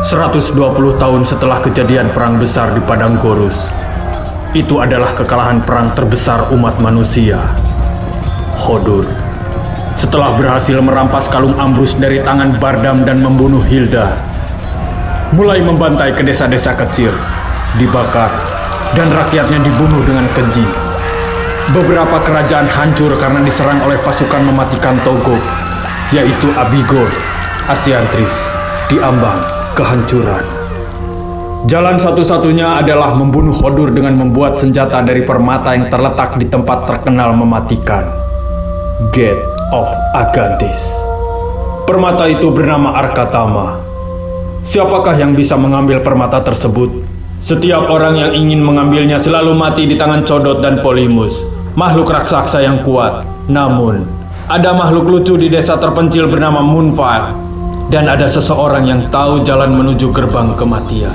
120 tahun setelah kejadian perang besar di Padang Gorus, itu adalah kekalahan perang terbesar umat manusia. Hodur, setelah berhasil merampas kalung Ambrus dari tangan Bardam dan membunuh Hilda, mulai membantai ke desa-desa kecil, dibakar, dan rakyatnya dibunuh dengan keji. Beberapa kerajaan hancur karena diserang oleh pasukan mematikan Togo, yaitu Abigor, Asiantris, Diambang, kehancuran. Jalan satu-satunya adalah membunuh Hodur dengan membuat senjata dari permata yang terletak di tempat terkenal mematikan. Gate of Agantis. Permata itu bernama Arkatama. Siapakah yang bisa mengambil permata tersebut? Setiap orang yang ingin mengambilnya selalu mati di tangan Codot dan Polimus, makhluk raksasa yang kuat. Namun, ada makhluk lucu di desa terpencil bernama Moonfire dan ada seseorang yang tahu jalan menuju gerbang kematian.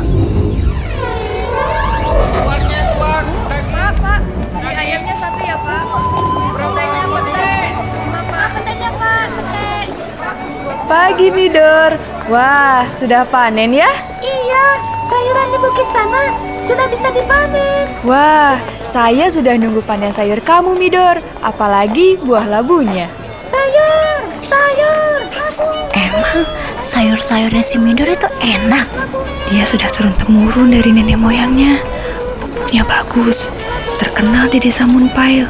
Pagi Midor, wah sudah panen ya? Iya, sayuran di bukit sana sudah bisa dipanen. Wah, saya sudah nunggu panen sayur kamu Midor, apalagi buah labunya. Sayur, sayur. Emang sayur-sayurnya si Midor itu enak. Dia sudah turun temurun dari nenek moyangnya. Pupuknya bagus, terkenal di desa Munpail.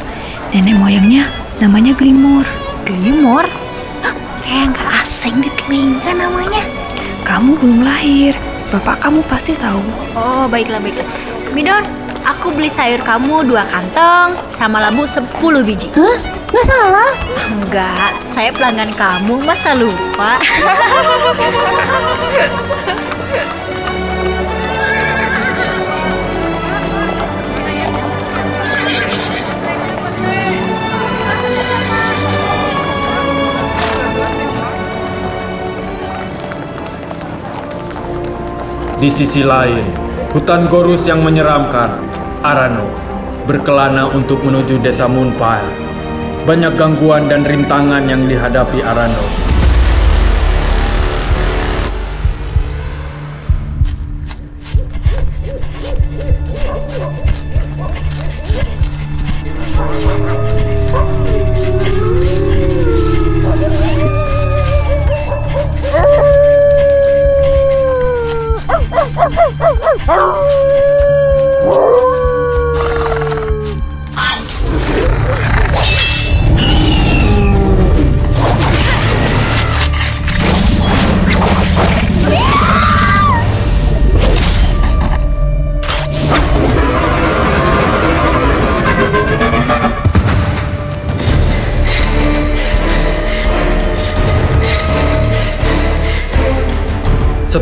Nenek moyangnya namanya Glimor. Glimor? Hah, kayak nggak asing di telinga namanya. Kamu belum lahir, bapak kamu pasti tahu. Oh, baiklah, baiklah. Midor, aku beli sayur kamu dua kantong sama labu sepuluh biji. Hah? Nggak salah? Enggak, saya pelanggan kamu, masa lupa? Di sisi lain, hutan Gorus yang menyeramkan, Arano, berkelana untuk menuju desa Moonpile. Banyak gangguan dan rintangan yang dihadapi Arano.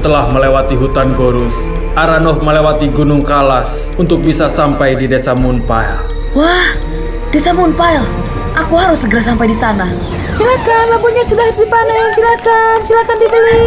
Setelah melewati hutan Gorus, Aranov melewati Gunung Kalas untuk bisa sampai di desa Moonpile. Wah, desa Moonpile. Aku harus segera sampai di sana. Silakan, labunya sudah dipanen. Silakan, silakan dibeli.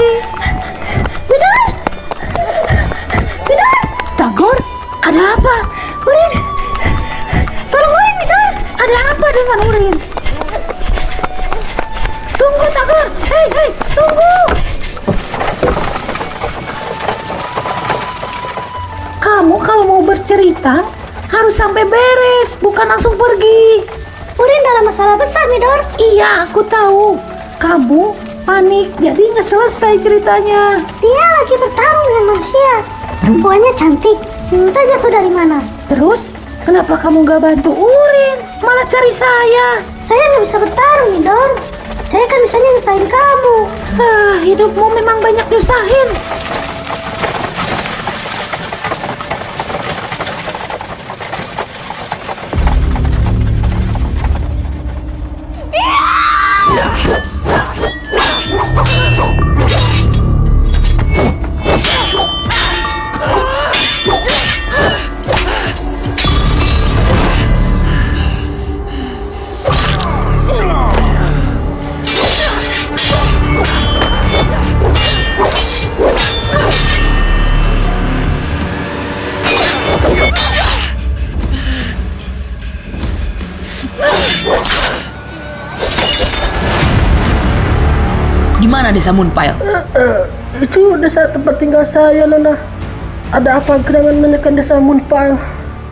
Kamu kalau mau bercerita harus sampai beres, bukan langsung pergi. Urin dalam masalah besar, Midor. Iya, aku tahu. Kamu panik, jadi nggak selesai ceritanya. Dia lagi bertarung dengan manusia. Perempuannya cantik. Entah jatuh dari mana. Terus, kenapa kamu nggak bantu Urin? Malah cari saya. Saya nggak bisa bertarung, Midor. Saya kan bisanya nyusahin kamu. Ah, hidupmu memang banyak nyusahin. Di mana desa Moonpile? Itu desa tempat tinggal saya, Nona. Ada apa gerangan menekan desa Moonpile?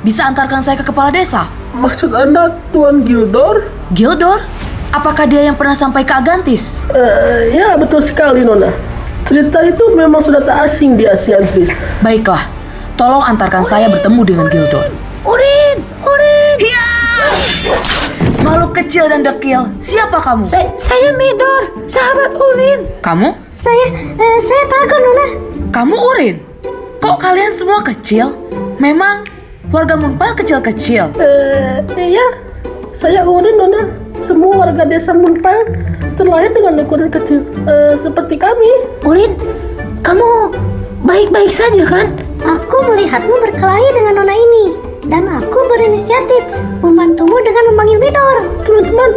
Bisa antarkan saya ke kepala desa? Maksud Anda Tuan Gildor? Gildor? Apakah dia yang pernah sampai ke Agantis? Eh, ya, betul sekali, Nona. Cerita itu memang sudah tak asing di Asiantris. Baiklah, tolong antarkan saya bertemu dengan Gildor. Iya! Makhluk kecil dan dekil, siapa kamu? Sa- saya Midor, sahabat Urin. Kamu? Saya, eh, saya Tago Nona. Kamu Urin? Kok kalian semua kecil? Memang warga Munpal kecil-kecil. Eh, iya, saya Urin, Nona. Semua warga desa Moonpile terlahir dengan ukuran kecil, eh, seperti kami. Urin, kamu baik-baik saja kan? Aku melihatmu berkelahi dengan Nona ini. Dan aku berinisiatif membantumu dengan Midor. Teman-teman,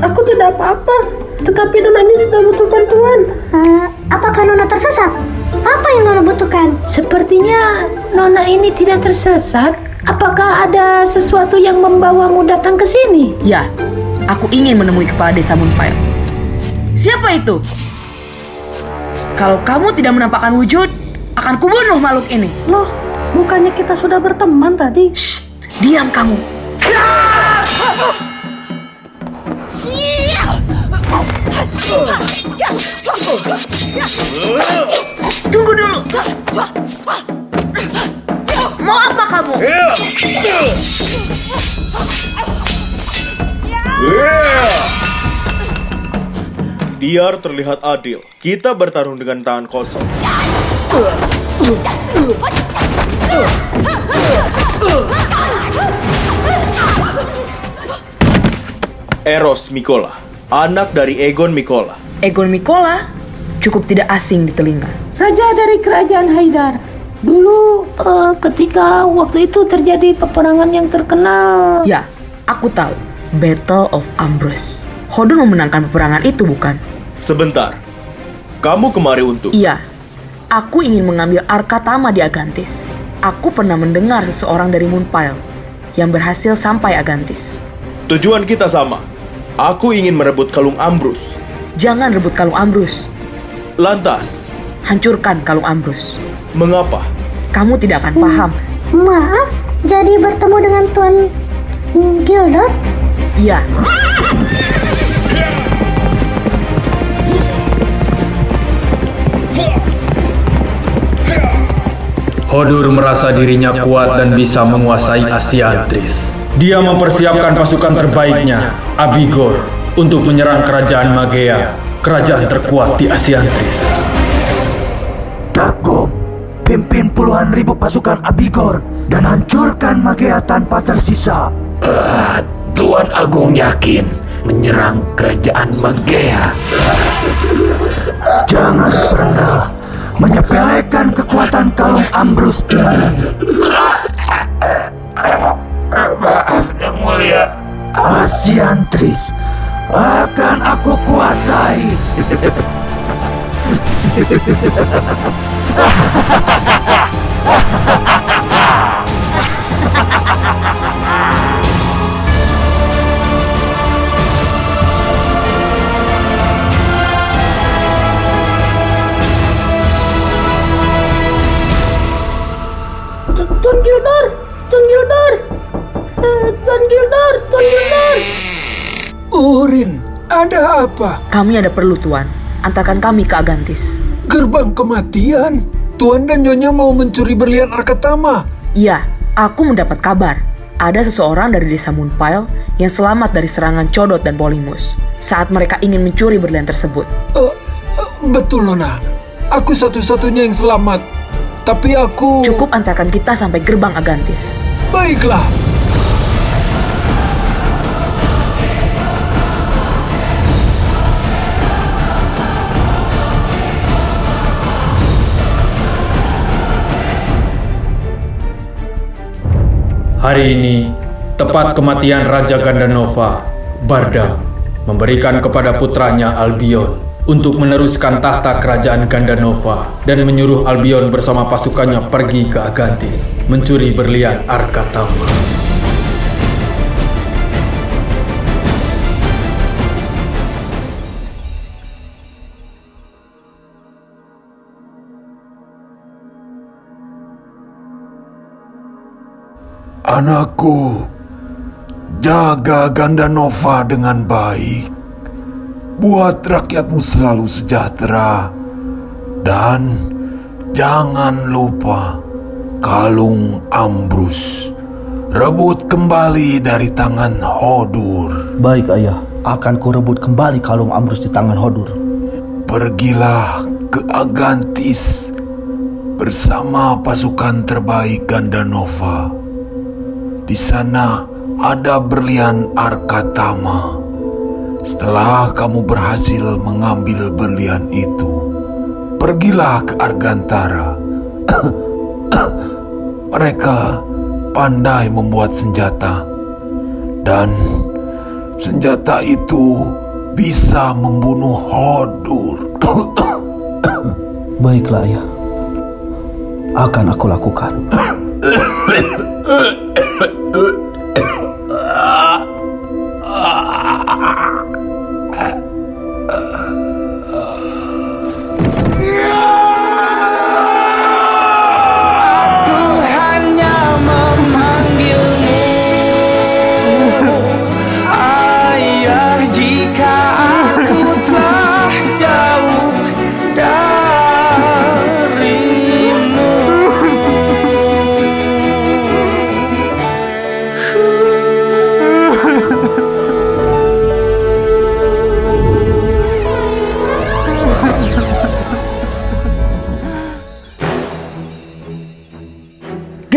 aku tidak apa-apa. Tetapi Nona ini sedang butuh bantuan. Eh, apakah Nona tersesat? Apa yang Nona butuhkan? Sepertinya Nona ini tidak tersesat. Apakah ada sesuatu yang membawamu datang ke sini? Ya, aku ingin menemui kepala desa Munpile. Siapa itu? Kalau kamu tidak menampakkan wujud, akan kubunuh makhluk ini. Loh, bukannya kita sudah berteman tadi? Shh, diam kamu. Tunggu dulu. Mau apa kamu? Biar terlihat adil, kita bertarung dengan tangan kosong. Eros Mikola, anak dari Egon Mikola. Egon Mikola cukup tidak asing di telinga. Raja dari kerajaan Haidar. Dulu eh, ketika waktu itu terjadi peperangan yang terkenal. Ya, aku tahu. Battle of Ambrose. Hodor memenangkan peperangan itu, bukan? Sebentar, kamu kemari untuk... Iya, aku ingin mengambil Arkatama di Agantis. Aku pernah mendengar seseorang dari Moonpile yang berhasil sampai Agantis. Tujuan kita sama. Aku ingin merebut kalung Ambrus. Jangan rebut kalung Ambrus. Lantas, Hancurkan kalung Ambrus. mengapa? Kamu tidak akan paham. Maaf, jadi bertemu dengan Tuan Gildor? Iya, Hodur merasa dirinya kuat dan bisa menguasai Asiantris. Dia mempersiapkan pasukan terbaiknya, Abigor, untuk menyerang kerajaan Magea, kerajaan terkuat di Asiantris. Darko, pimpin puluhan ribu pasukan Abigor dan hancurkan Magea tanpa tersisa. Tuan Agung yakin menyerang kerajaan Magea. Jangan pernah menyepelekan kekuatan kalung Ambrus ini. Asiantris akan aku kuasai. ada apa? kami ada perlu, Tuan. Antarkan kami ke Agantis. Gerbang kematian? Tuan dan Nyonya mau mencuri berlian Arkatama. Iya, aku mendapat kabar. Ada seseorang dari desa Moonpile yang selamat dari serangan Codot dan Polimus saat mereka ingin mencuri berlian tersebut. Eh, eh, betul, Nona. Aku satu-satunya yang selamat. Tapi aku... Cukup antarkan kita sampai gerbang Agantis. Baiklah. Hari ini, tepat kematian Raja Gandanova, Bardam memberikan kepada putranya Albion untuk meneruskan tahta kerajaan Gandanova dan menyuruh Albion bersama pasukannya pergi ke Agantis mencuri berlian Arkatama. Anakku, jaga Gandanova dengan baik. Buat rakyatmu selalu sejahtera. Dan jangan lupa kalung ambrus. Rebut kembali dari tangan Hodur. Baik ayah, akan kurebut kembali kalung ambrus di tangan Hodur. Pergilah ke Agantis bersama pasukan terbaik Gandanova. Di sana ada berlian Arkatama. Setelah kamu berhasil mengambil berlian itu, pergilah ke Argantara. Mereka pandai membuat senjata, dan senjata itu bisa membunuh Hodur. Baiklah ayah, akan aku lakukan.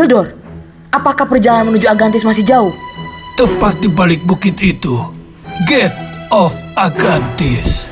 Gildor, apakah perjalanan menuju Agantis masih jauh? Tepat di balik bukit itu, Gate of Agantis.